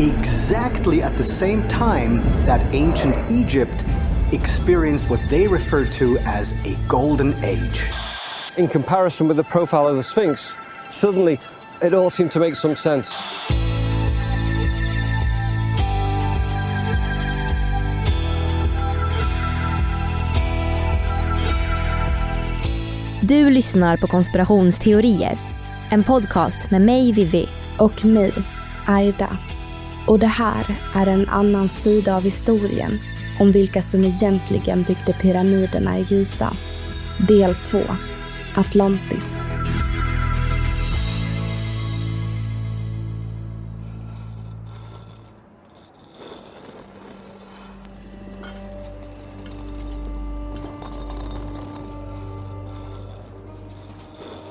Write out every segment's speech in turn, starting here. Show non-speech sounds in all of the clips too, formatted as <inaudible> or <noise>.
exactly at the same time that ancient Egypt experienced what they refer to as a golden age. In comparison with the profile of the Sphinx, suddenly it all seemed to make some sense. Du lyssnar på konspirationsteorier. En podcast med mig Vivi. Och mig, Aida. Och det här är en annan sida av historien om vilka som egentligen byggde pyramiderna i Giza. Del 2. Atlantis.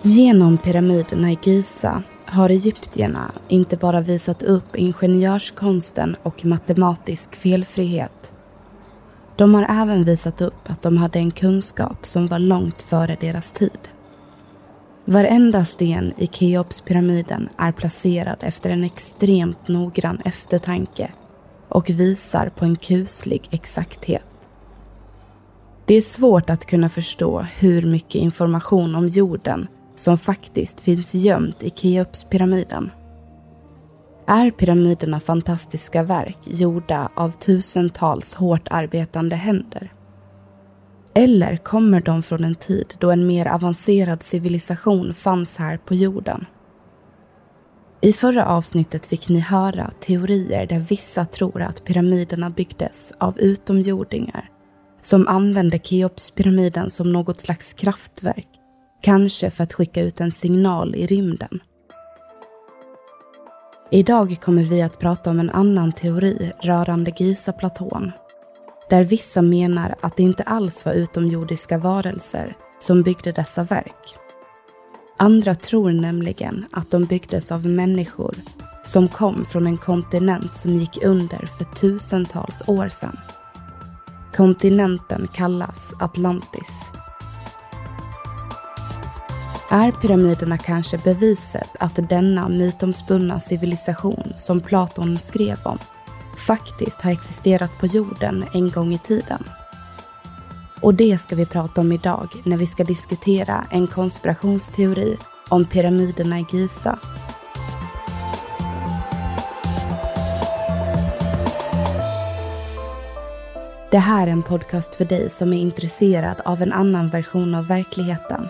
Genom pyramiderna i Giza har egyptierna inte bara visat upp ingenjörskonsten och matematisk felfrihet. De har även visat upp att de hade en kunskap som var långt före deras tid. Varenda sten i Keopspyramiden är placerad efter en extremt noggrann eftertanke och visar på en kuslig exakthet. Det är svårt att kunna förstå hur mycket information om jorden som faktiskt finns gömt i Keopspyramiden. Är pyramiderna fantastiska verk gjorda av tusentals hårt arbetande händer? Eller kommer de från en tid då en mer avancerad civilisation fanns här på jorden? I förra avsnittet fick ni höra teorier där vissa tror att pyramiderna byggdes av utomjordingar som använde Keopspyramiden som något slags kraftverk Kanske för att skicka ut en signal i rymden. Idag kommer vi att prata om en annan teori rörande Giza-platån. Där vissa menar att det inte alls var utomjordiska varelser som byggde dessa verk. Andra tror nämligen att de byggdes av människor som kom från en kontinent som gick under för tusentals år sedan. Kontinenten kallas Atlantis är pyramiderna kanske beviset att denna mytomspunna civilisation som Platon skrev om faktiskt har existerat på jorden en gång i tiden? Och det ska vi prata om idag när vi ska diskutera en konspirationsteori om pyramiderna i Giza. Det här är en podcast för dig som är intresserad av en annan version av verkligheten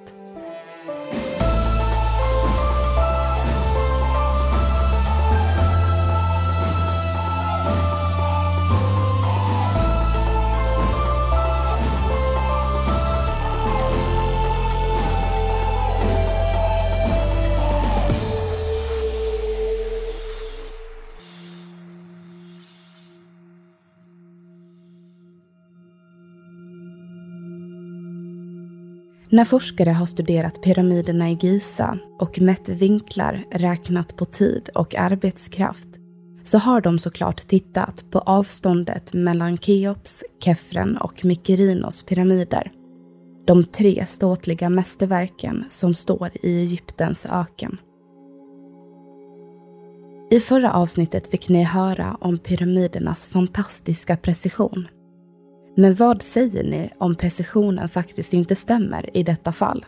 När forskare har studerat pyramiderna i Giza och mätt vinklar, räknat på tid och arbetskraft så har de såklart tittat på avståndet mellan Keops, Kefren och Mykerinos pyramider. De tre ståtliga mästerverken som står i Egyptens öken. I förra avsnittet fick ni höra om pyramidernas fantastiska precision men vad säger ni om precisionen faktiskt inte stämmer i detta fall?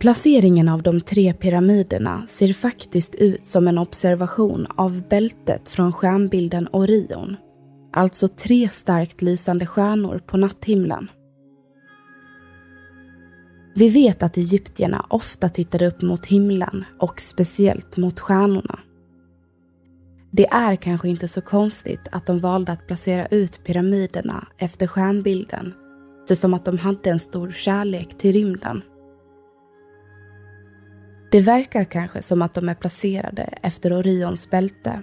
Placeringen av de tre pyramiderna ser faktiskt ut som en observation av bältet från stjärnbilden Orion. Alltså tre starkt lysande stjärnor på natthimlen. Vi vet att egyptierna ofta tittade upp mot himlen och speciellt mot stjärnorna. Det är kanske inte så konstigt att de valde att placera ut pyramiderna efter stjärnbilden eftersom att de hade en stor kärlek till rymden. Det verkar kanske som att de är placerade efter Orions bälte.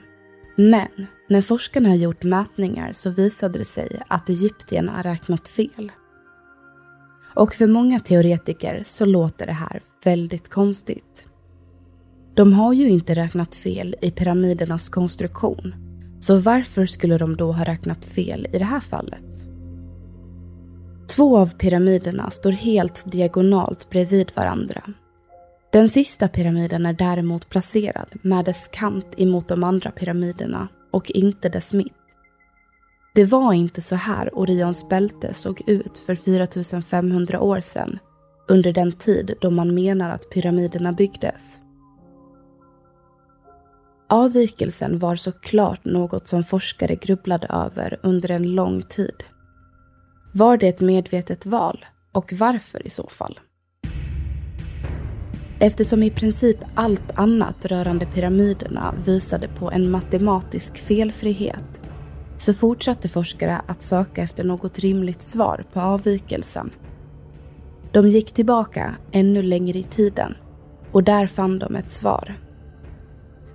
Men när forskarna har gjort mätningar så visade det sig att egyptierna räknat fel. Och för många teoretiker så låter det här väldigt konstigt. De har ju inte räknat fel i pyramidernas konstruktion. Så varför skulle de då ha räknat fel i det här fallet? Två av pyramiderna står helt diagonalt bredvid varandra. Den sista pyramiden är däremot placerad med dess kant emot de andra pyramiderna och inte dess mitt. Det var inte så här Orions bälte såg ut för 4500 år sedan, under den tid då man menar att pyramiderna byggdes. Avvikelsen var såklart något som forskare grubblade över under en lång tid. Var det ett medvetet val och varför i så fall? Eftersom i princip allt annat rörande pyramiderna visade på en matematisk felfrihet så fortsatte forskare att söka efter något rimligt svar på avvikelsen. De gick tillbaka ännu längre i tiden och där fann de ett svar.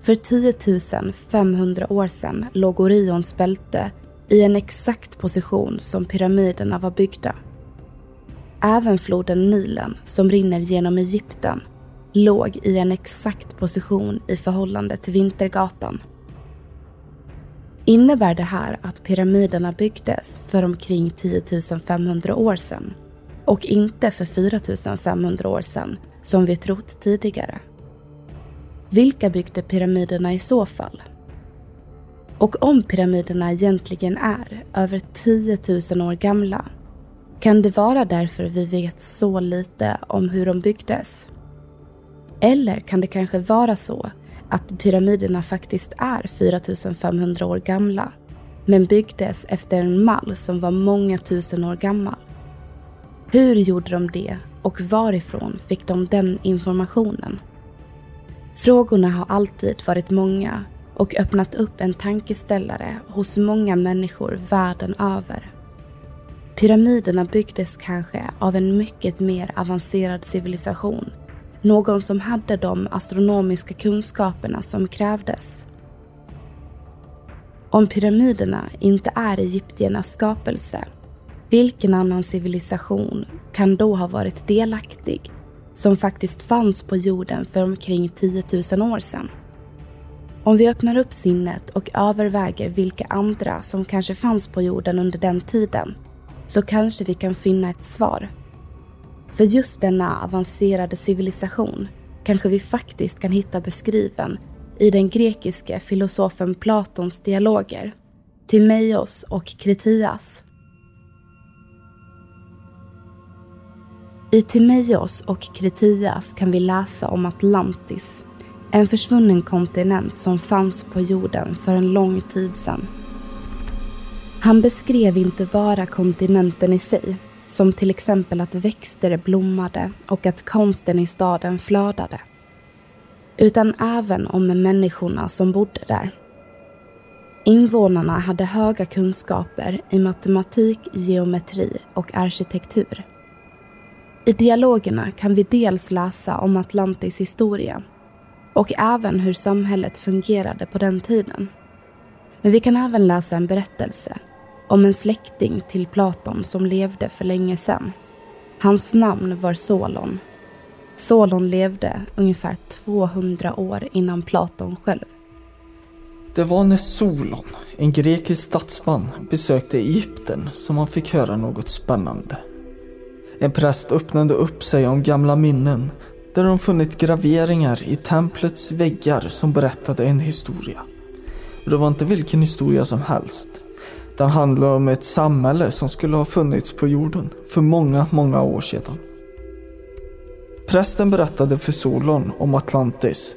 För 10 500 år sedan låg Orions bälte i en exakt position som pyramiderna var byggda. Även floden Nilen, som rinner genom Egypten, låg i en exakt position i förhållande till Vintergatan. Innebär det här att pyramiderna byggdes för omkring 10 500 år sedan och inte för 4 500 år sedan som vi trott tidigare? Vilka byggde pyramiderna i så fall? Och om pyramiderna egentligen är över 10 000 år gamla, kan det vara därför vi vet så lite om hur de byggdes? Eller kan det kanske vara så att pyramiderna faktiskt är 4 500 år gamla, men byggdes efter en mall som var många tusen år gammal? Hur gjorde de det och varifrån fick de den informationen? Frågorna har alltid varit många och öppnat upp en tankeställare hos många människor världen över. Pyramiderna byggdes kanske av en mycket mer avancerad civilisation. Någon som hade de astronomiska kunskaperna som krävdes. Om pyramiderna inte är egyptiernas skapelse, vilken annan civilisation kan då ha varit delaktig som faktiskt fanns på jorden för omkring 10 000 år sedan. Om vi öppnar upp sinnet och överväger vilka andra som kanske fanns på jorden under den tiden så kanske vi kan finna ett svar. För just denna avancerade civilisation kanske vi faktiskt kan hitta beskriven i den grekiske filosofen Platons dialoger, Timaeus och Kritias. I Timeios och Kritias kan vi läsa om Atlantis, en försvunnen kontinent som fanns på jorden för en lång tid sedan. Han beskrev inte bara kontinenten i sig, som till exempel att växter blommade och att konsten i staden flödade. Utan även om människorna som bodde där. Invånarna hade höga kunskaper i matematik, geometri och arkitektur. I dialogerna kan vi dels läsa om Atlantis historia och även hur samhället fungerade på den tiden. Men vi kan även läsa en berättelse om en släkting till Platon som levde för länge sedan. Hans namn var Solon. Solon levde ungefär 200 år innan Platon själv. Det var när Solon, en grekisk statsman, besökte Egypten som han fick höra något spännande. En präst öppnade upp sig om gamla minnen där de funnit graveringar i templets väggar som berättade en historia. Och det var inte vilken historia som helst. Den handlar om ett samhälle som skulle ha funnits på jorden för många, många år sedan. Prästen berättade för Solon om Atlantis.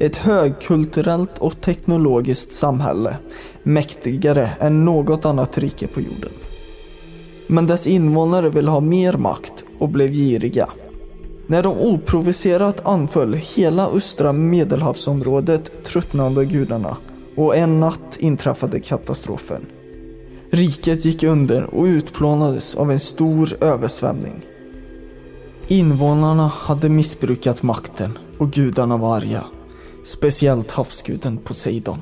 Ett högkulturellt och teknologiskt samhälle, mäktigare än något annat rike på jorden. Men dess invånare ville ha mer makt och blev giriga. När de oprovocerat anföll hela östra medelhavsområdet tröttnade gudarna och en natt inträffade katastrofen. Riket gick under och utplånades av en stor översvämning. Invånarna hade missbrukat makten och gudarna var arga. Speciellt havsguden Poseidon.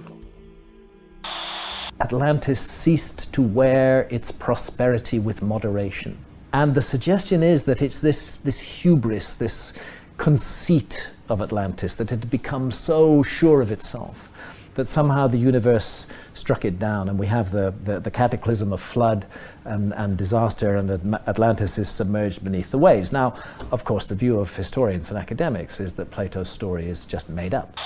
Atlantis ceased to wear its prosperity with moderation. And the suggestion is that it's this, this hubris, this conceit of Atlantis, that it had become so sure of itself that somehow the universe struck it down, and we have the, the, the cataclysm of flood and, and disaster, and Atlantis is submerged beneath the waves. Now, of course, the view of historians and academics is that Plato's story is just made up.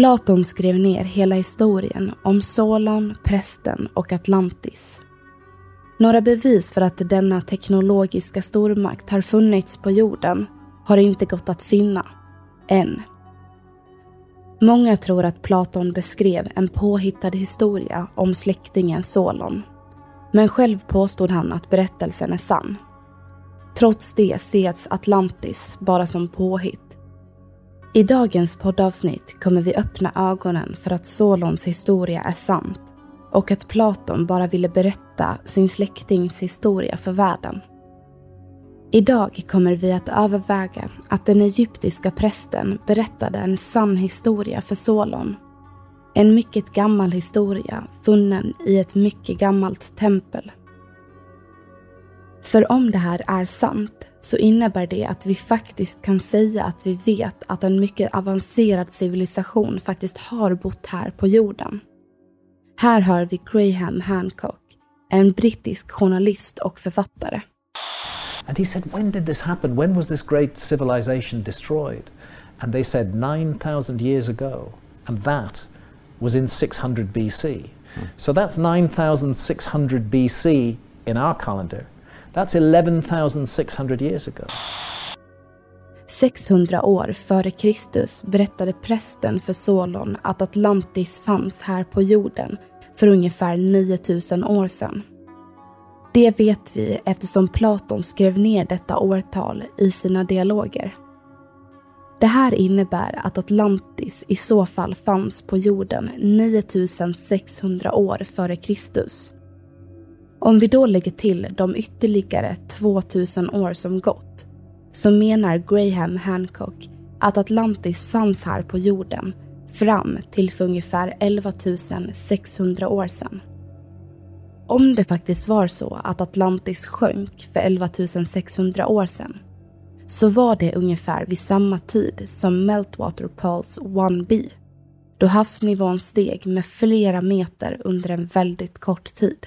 Platon skrev ner hela historien om Solon, prästen och Atlantis. Några bevis för att denna teknologiska stormakt har funnits på jorden har inte gått att finna, än. Många tror att Platon beskrev en påhittad historia om släktingen Solon. Men själv påstod han att berättelsen är sann. Trots det ses Atlantis bara som påhitt. I dagens poddavsnitt kommer vi öppna ögonen för att Solons historia är sant och att Platon bara ville berätta sin släktings historia för världen. Idag kommer vi att överväga att den egyptiska prästen berättade en sann historia för Solon. En mycket gammal historia funnen i ett mycket gammalt tempel. För om det här är sant så innebär det att vi faktiskt kan säga att vi vet att en mycket avancerad civilisation faktiskt har bott här på jorden. Här hör vi Graham Hancock, en brittisk journalist och författare. And he said, When did this happen? When was this great civilization destroyed? And they said, 9,000 years ago. And that was in 600 BC. Hmm. So that's 9,600 BC in our calendar. That's 11,600 years ago. 600 år före Kristus berättade prästen för Solon att Atlantis fanns här på jorden för ungefär 9000 år sedan. Det vet vi eftersom Platon skrev ner detta årtal i sina dialoger. Det här innebär att Atlantis i så fall fanns på jorden 9600 år före Kristus. Om vi då lägger till de ytterligare 2000 år som gått så menar Graham Hancock att Atlantis fanns här på jorden fram till för ungefär 11 600 år sedan. Om det faktiskt var så att Atlantis sjönk för 11 600 år sedan så var det ungefär vid samma tid som Meltwater Pulse 1b då havsnivån steg med flera meter under en väldigt kort tid.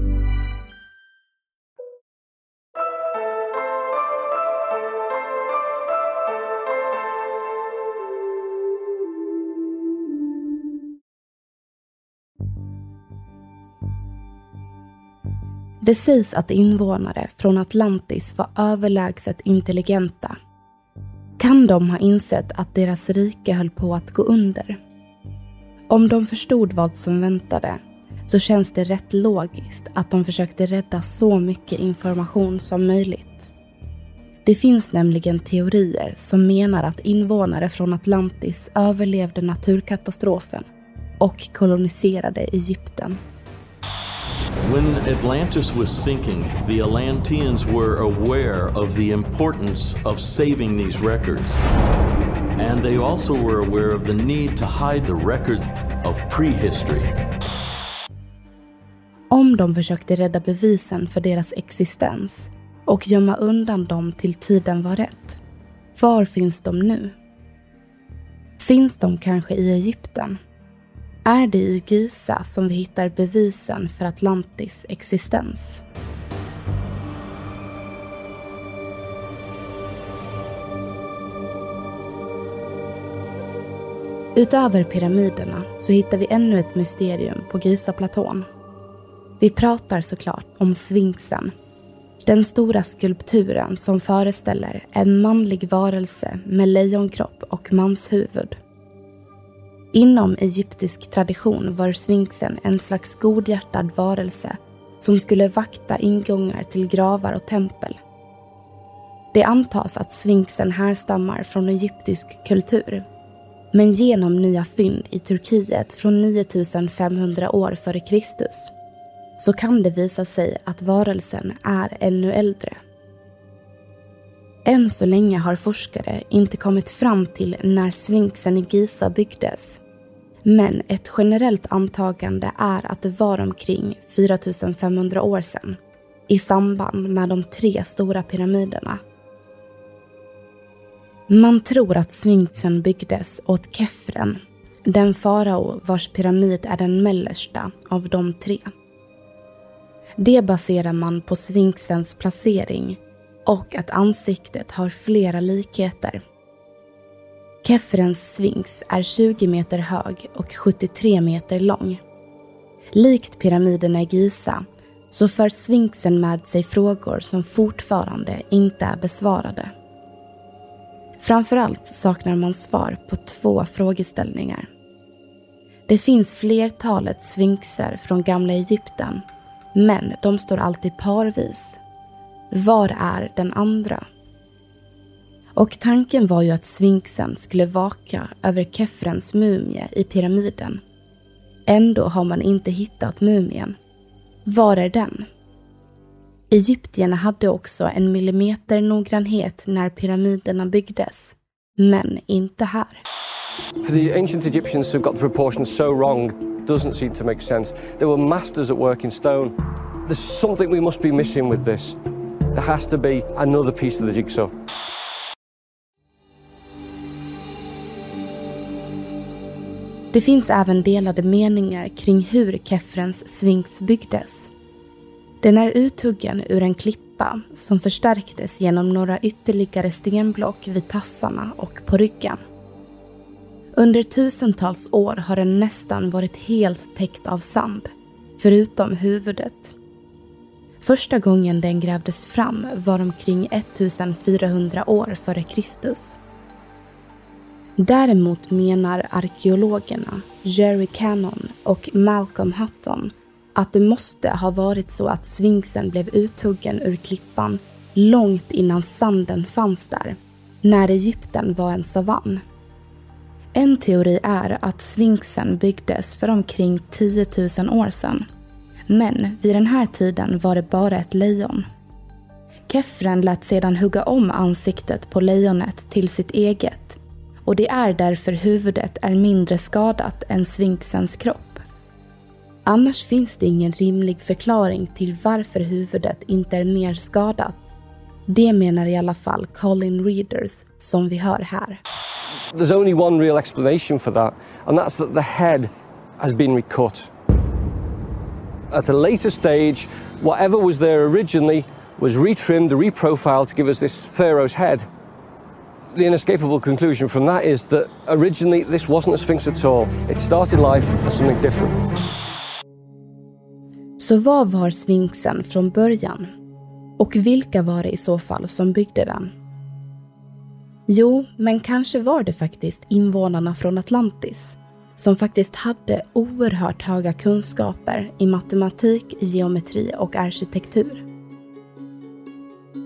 Det sägs att invånare från Atlantis var överlägset intelligenta. Kan de ha insett att deras rike höll på att gå under? Om de förstod vad som väntade så känns det rätt logiskt att de försökte rädda så mycket information som möjligt. Det finns nämligen teorier som menar att invånare från Atlantis överlevde naturkatastrofen och koloniserade Egypten. When Atlantis was sinking, the Atlanteans were aware of the importance of saving these records. And they also were aware of the need to hide the records of prehistory. Om de försökte rädda bevisen för deras existens och gömma undan dem till tiden var rätt, var finns de nu? Finns de kanske i Egypten? Är det i Giza som vi hittar bevisen för Atlantis existens? Utöver pyramiderna så hittar vi ännu ett mysterium på Gizaplatån. Vi pratar såklart om Sfinxen. Den stora skulpturen som föreställer en manlig varelse med lejonkropp och manshuvud. Inom egyptisk tradition var sfinxen en slags godhjärtad varelse som skulle vakta ingångar till gravar och tempel. Det antas att sfinxen härstammar från egyptisk kultur. Men genom nya fynd i Turkiet från 9500 år före Kristus så kan det visa sig att varelsen är ännu äldre. Än så länge har forskare inte kommit fram till när sfinxen i Giza byggdes. Men ett generellt antagande är att det var omkring 4500 år sedan i samband med de tre stora pyramiderna. Man tror att sfinxen byggdes åt Kefren, den farao vars pyramid är den mellersta av de tre. Det baserar man på sfinxens placering och att ansiktet har flera likheter. Kefrens sfinx är 20 meter hög och 73 meter lång. Likt pyramiderna i Giza så för sfinxen med sig frågor som fortfarande inte är besvarade. Framförallt saknar man svar på två frågeställningar. Det finns flertalet sfinxer från gamla Egypten, men de står alltid parvis. Var är den andra? Och tanken var ju att sfinxen skulle vaka över Kefrens mumie i pyramiden. Ändå har man inte hittat mumien. Var är den? Egyptierna hade också en millimeter noggrannhet när pyramiderna byggdes. Men inte här. For the ancient Egyptians who got the proportions so wrong doesn't seem to make sense. They were masters at work in stone. There's something we must be missing with this. There has to be another piece of the jigsaw. Det finns även delade meningar kring hur Kefrens Sphinx byggdes. Den är uthuggen ur en klippa som förstärktes genom några ytterligare stenblock vid tassarna och på ryggen. Under tusentals år har den nästan varit helt täckt av sand, förutom huvudet Första gången den grävdes fram var omkring 1400 år före Kristus. Däremot menar arkeologerna Jerry Cannon och Malcolm Hutton att det måste ha varit så att sfinxen blev uthuggen ur klippan långt innan sanden fanns där, när Egypten var en savann. En teori är att sfinxen byggdes för omkring 10 000 år sedan. Men vid den här tiden var det bara ett lejon. Kefren lät sedan hugga om ansiktet på lejonet till sitt eget och det är därför huvudet är mindre skadat än sfinxens kropp. Annars finns det ingen rimlig förklaring till varför huvudet inte är mer skadat. Det menar i alla fall Colin Readers, som vi hör här. There's only one real explanation for that, and that's that the head has been recut. At a later stage, whatever was there originally was retrimmed, reprofiled to give us this pharaoh's head. The inescapable conclusion from that is that originally this wasn't a sphinx at all. It started life as something different. Så vad var sfinxen från början? Och vilka var det i så fall som byggde den? Jo, men kanske var det faktiskt invånarna från Atlantis som faktiskt hade oerhört höga kunskaper i matematik, geometri och arkitektur.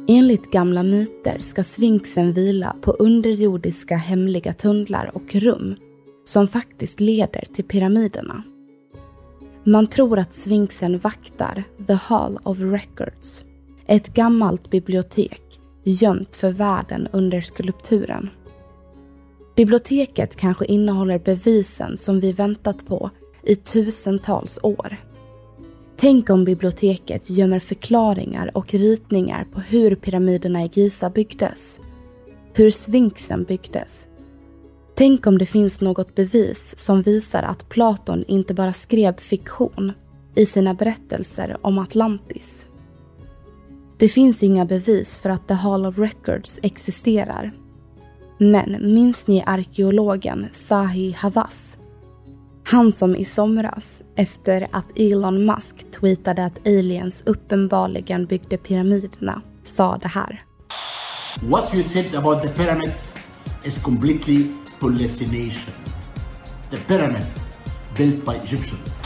Enligt gamla myter ska sfinxen vila på underjordiska hemliga tunnlar och rum som faktiskt leder till pyramiderna. Man tror att sfinxen vaktar The Hall of Records, ett gammalt bibliotek gömt för världen under skulpturen. Biblioteket kanske innehåller bevisen som vi väntat på i tusentals år. Tänk om biblioteket gömmer förklaringar och ritningar på hur pyramiderna i Giza byggdes. Hur sfinxen byggdes. Tänk om det finns något bevis som visar att Platon inte bara skrev fiktion i sina berättelser om Atlantis. Det finns inga bevis för att The Hall of Records existerar. Men minns ni arkeologen Zahi Hawass? Han som i somras, efter att Elon Musk tweetade att aliens uppenbarligen byggde pyramiderna, sa det här. What you said about the pyramids is completely hallucination. The pyramid built by Egyptians.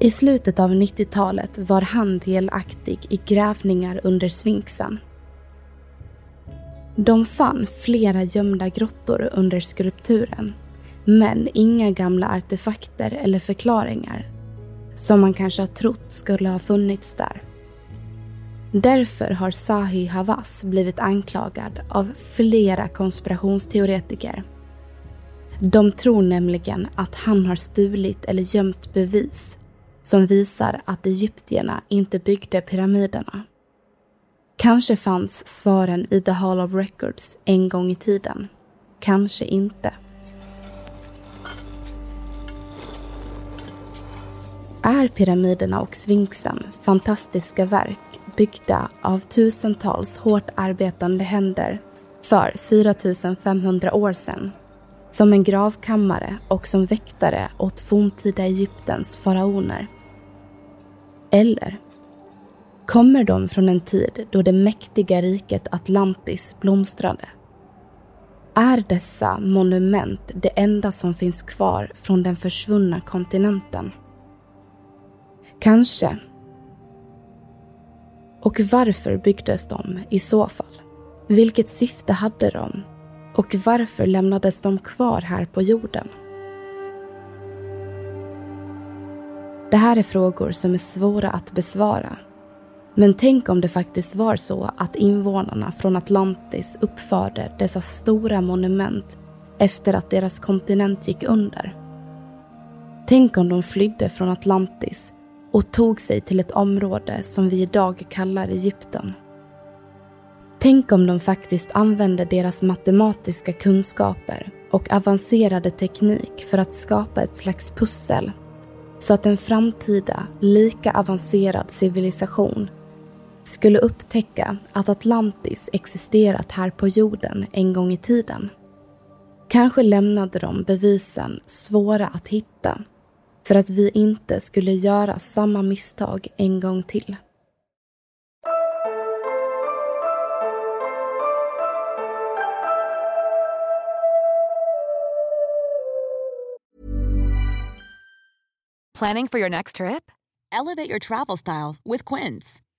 I slutet av 90-talet var han delaktig i grävningar under sfinxen. De fann flera gömda grottor under skulpturen men inga gamla artefakter eller förklaringar som man kanske har trott skulle ha funnits där. Därför har Zahi Hawass blivit anklagad av flera konspirationsteoretiker. De tror nämligen att han har stulit eller gömt bevis som visar att egyptierna inte byggde pyramiderna. Kanske fanns svaren i The Hall of Records en gång i tiden. Kanske inte. Är pyramiderna och sfinxen fantastiska verk byggda av tusentals hårt arbetande händer för 4500 år sedan som en gravkammare och som väktare åt forntida Egyptens faraoner? Eller kommer de från en tid då det mäktiga riket Atlantis blomstrade? Är dessa monument det enda som finns kvar från den försvunna kontinenten? Kanske. Och varför byggdes de i så fall? Vilket syfte hade de? Och varför lämnades de kvar här på jorden? Det här är frågor som är svåra att besvara. Men tänk om det faktiskt var så att invånarna från Atlantis uppförde dessa stora monument efter att deras kontinent gick under. Tänk om de flydde från Atlantis och tog sig till ett område som vi idag kallar Egypten. Tänk om de faktiskt använde deras matematiska kunskaper och avancerade teknik för att skapa ett slags pussel så att en framtida, lika avancerad civilisation skulle upptäcka att Atlantis existerat här på jorden en gång i tiden. Kanske lämnade de bevisen svåra att hitta för att vi inte skulle göra samma misstag en gång till. Planning for your next trip? Elevate your travel style with Quince.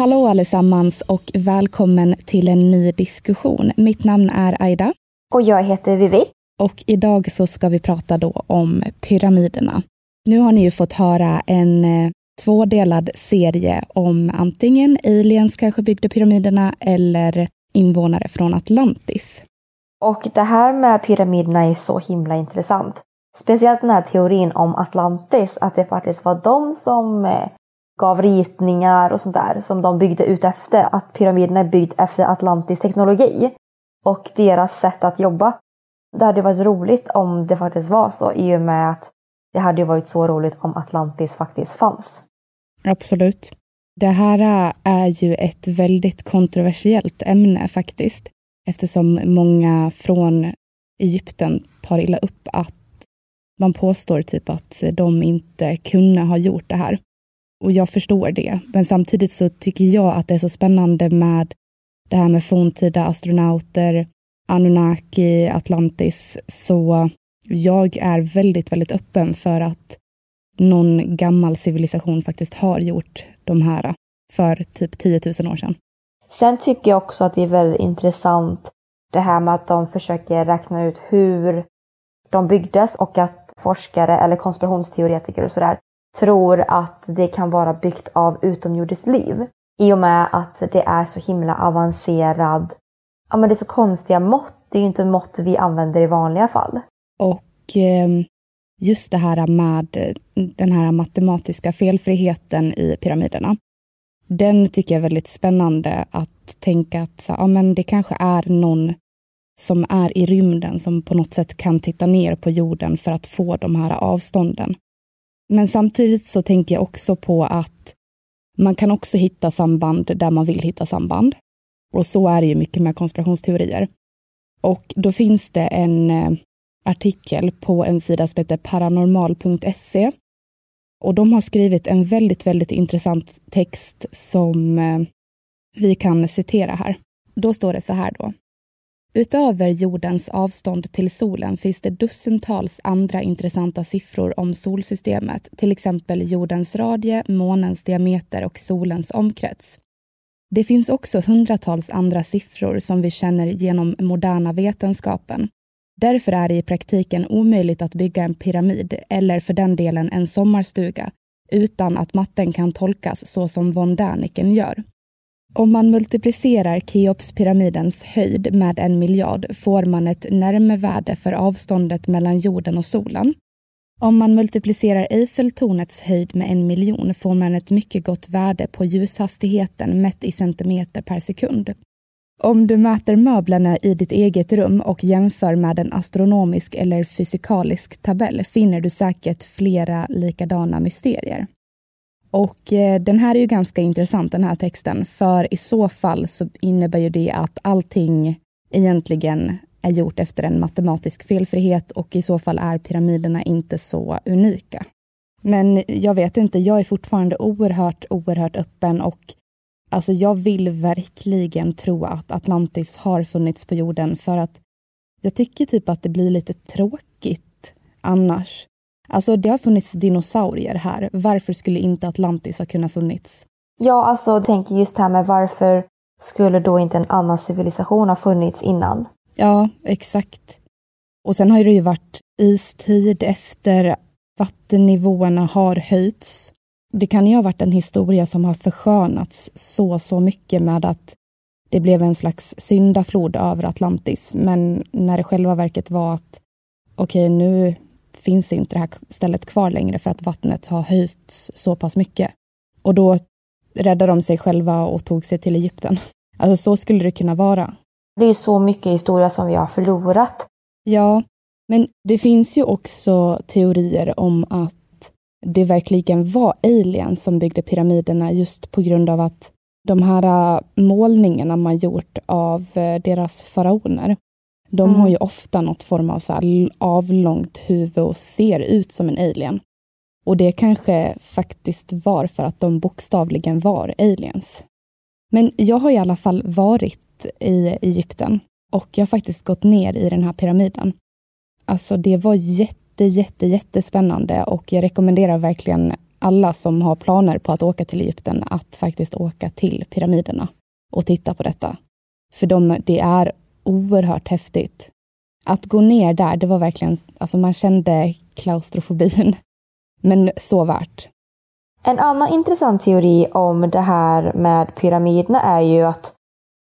Hallå allesammans och välkommen till en ny diskussion. Mitt namn är Aida. Och jag heter Vivi. Och idag så ska vi prata då om pyramiderna. Nu har ni ju fått höra en eh, tvådelad serie om antingen aliens kanske byggde pyramiderna eller invånare från Atlantis. Och det här med pyramiderna är så himla intressant. Speciellt den här teorin om Atlantis, att det faktiskt var de som eh, gav ritningar och sånt där som de byggde ut efter. Att pyramiderna är byggd efter Atlantis teknologi och deras sätt att jobba. Det hade varit roligt om det faktiskt var så i och med att det hade varit så roligt om Atlantis faktiskt fanns. Absolut. Det här är ju ett väldigt kontroversiellt ämne faktiskt eftersom många från Egypten tar illa upp att man påstår typ att de inte kunde ha gjort det här. Och jag förstår det. Men samtidigt så tycker jag att det är så spännande med det här med forntida astronauter, Anunnaki, Atlantis. Så jag är väldigt, väldigt öppen för att någon gammal civilisation faktiskt har gjort de här för typ 10 000 år sedan. Sen tycker jag också att det är väldigt intressant det här med att de försöker räkna ut hur de byggdes och att forskare eller konspirationsteoretiker och sådär tror att det kan vara byggt av utomjordiskt liv. I och med att det är så himla avancerad, ja men det är så konstiga mått. Det är ju inte mått vi använder i vanliga fall. Och ehm, just det här med eh, den här matematiska felfriheten i pyramiderna. Den tycker jag är väldigt spännande att tänka att ja, men det kanske är någon som är i rymden som på något sätt kan titta ner på jorden för att få de här avstånden. Men samtidigt så tänker jag också på att man kan också hitta samband där man vill hitta samband. Och så är det ju mycket med konspirationsteorier. Och då finns det en eh, artikel på en sida som heter paranormal.se. Och de har skrivit en väldigt, väldigt intressant text som eh, vi kan citera här. Då står det så här då. Utöver jordens avstånd till solen finns det dussintals andra intressanta siffror om solsystemet, till exempel jordens radie, månens diameter och solens omkrets. Det finns också hundratals andra siffror som vi känner genom moderna vetenskapen. Därför är det i praktiken omöjligt att bygga en pyramid, eller för den delen en sommarstuga, utan att matten kan tolkas så som von Däniken gör. Om man multiplicerar Keopspyramidens höjd med en miljard får man ett närmevärde för avståndet mellan jorden och solen. Om man multiplicerar Eiffeltornets höjd med en miljon får man ett mycket gott värde på ljushastigheten mätt i centimeter per sekund. Om du mäter möblerna i ditt eget rum och jämför med en astronomisk eller fysikalisk tabell finner du säkert flera likadana mysterier. Och eh, den här är ju ganska intressant den här texten, för i så fall så innebär ju det att allting egentligen är gjort efter en matematisk felfrihet och i så fall är pyramiderna inte så unika. Men jag vet inte, jag är fortfarande oerhört, oerhört öppen och alltså jag vill verkligen tro att Atlantis har funnits på jorden för att jag tycker typ att det blir lite tråkigt annars. Alltså det har funnits dinosaurier här. Varför skulle inte Atlantis ha kunnat funnits? Ja, alltså tänker just här med varför skulle då inte en annan civilisation ha funnits innan? Ja, exakt. Och sen har det ju varit istid efter vattennivåerna har höjts. Det kan ju ha varit en historia som har förskönats så, så mycket med att det blev en slags syndaflod över Atlantis. Men när det själva verket var att okej, okay, nu finns inte det här stället kvar längre för att vattnet har höjts så pass mycket. Och då räddade de sig själva och tog sig till Egypten. Alltså så skulle det kunna vara. Det är så mycket historia som vi har förlorat. Ja, men det finns ju också teorier om att det verkligen var aliens som byggde pyramiderna just på grund av att de här äh, målningarna man gjort av äh, deras faraoner, de mm. har ju ofta något form av så avlångt huvud och ser ut som en alien. Och det kanske faktiskt var för att de bokstavligen var aliens. Men jag har i alla fall varit i Egypten och jag har faktiskt gått ner i den här pyramiden. Alltså det var jätte, jätte, jättespännande och jag rekommenderar verkligen alla som har planer på att åka till Egypten att faktiskt åka till pyramiderna och titta på detta. För de, det är oerhört häftigt. Att gå ner där, det var verkligen, alltså man kände klaustrofobin. <laughs> Men så värt. En annan intressant teori om det här med pyramiderna är ju att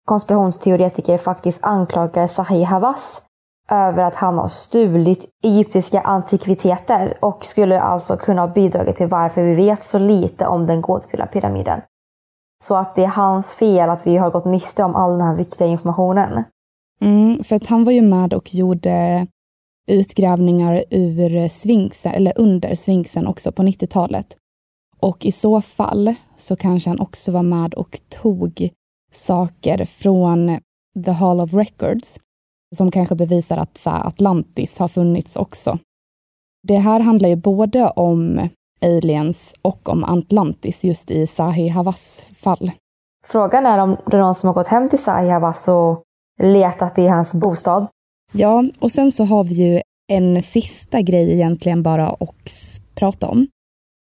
konspirationsteoretiker faktiskt anklagar Sahih Hawass över att han har stulit egyptiska antikviteter och skulle alltså kunna ha bidragit till varför vi vet så lite om den gåtfulla pyramiden. Så att det är hans fel att vi har gått miste om all den här viktiga informationen. Mm, för att han var ju med och gjorde utgrävningar ur svinksen, eller under svinksen också på 90-talet. Och i så fall så kanske han också var med och tog saker från The Hall of Records som kanske bevisar att så Atlantis har funnits också. Det här handlar ju både om aliens och om Atlantis just i Zahi Hawass fall. Frågan är om det är någon som har gått hem till Zahi Hawass och letat i hans bostad. Ja, och sen så har vi ju en sista grej egentligen bara att prata om.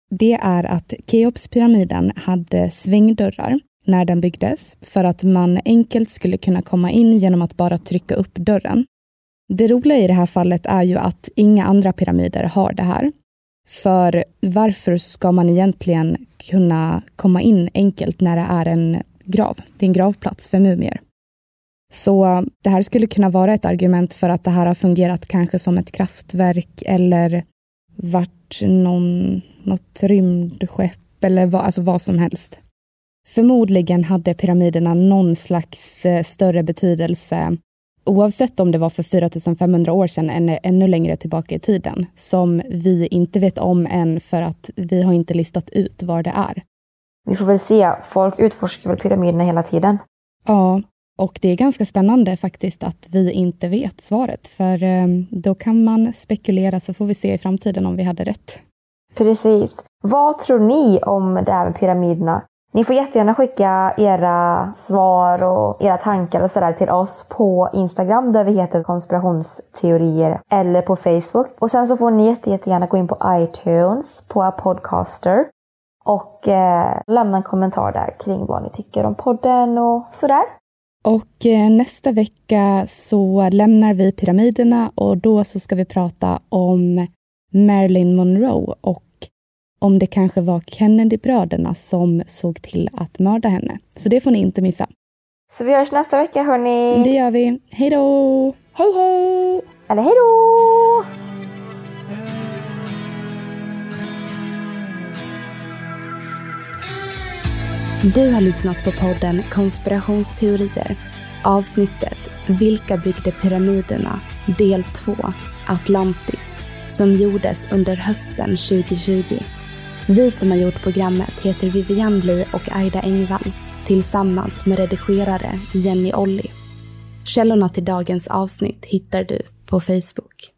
Det är att Keopspyramiden hade svängdörrar när den byggdes för att man enkelt skulle kunna komma in genom att bara trycka upp dörren. Det roliga i det här fallet är ju att inga andra pyramider har det här. För varför ska man egentligen kunna komma in enkelt när det är en grav? Det är en gravplats för mumier. Så det här skulle kunna vara ett argument för att det här har fungerat kanske som ett kraftverk eller varit någon, något rymdskepp eller vad, alltså vad som helst. Förmodligen hade pyramiderna någon slags eh, större betydelse oavsett om det var för 4500 år sedan eller ännu längre tillbaka i tiden som vi inte vet om än för att vi har inte listat ut var det är. Vi får väl se. Folk utforskar väl pyramiderna hela tiden. Ja, och det är ganska spännande faktiskt att vi inte vet svaret för eh, då kan man spekulera så får vi se i framtiden om vi hade rätt. Precis. Vad tror ni om det här med pyramiderna? Ni får jättegärna skicka era svar och era tankar och sådär till oss på Instagram där vi heter konspirationsteorier eller på Facebook. Och sen så får ni jättegärna gå in på iTunes, på Podcaster och eh, lämna en kommentar där kring vad ni tycker om podden och sådär. Och eh, nästa vecka så lämnar vi pyramiderna och då så ska vi prata om Marilyn Monroe och om det kanske var Kennedy-bröderna som såg till att mörda henne. Så det får ni inte missa. Så vi hörs nästa vecka hörni. Det gör vi. Hej då! Hej hej! Eller hej då! Du har lyssnat på podden Konspirationsteorier. Avsnittet Vilka byggde pyramiderna? Del 2 Atlantis som gjordes under hösten 2020. Vi som har gjort programmet heter Vivian Lee och Aida Engvall tillsammans med redigerare Jenny Olli. Källorna till dagens avsnitt hittar du på Facebook.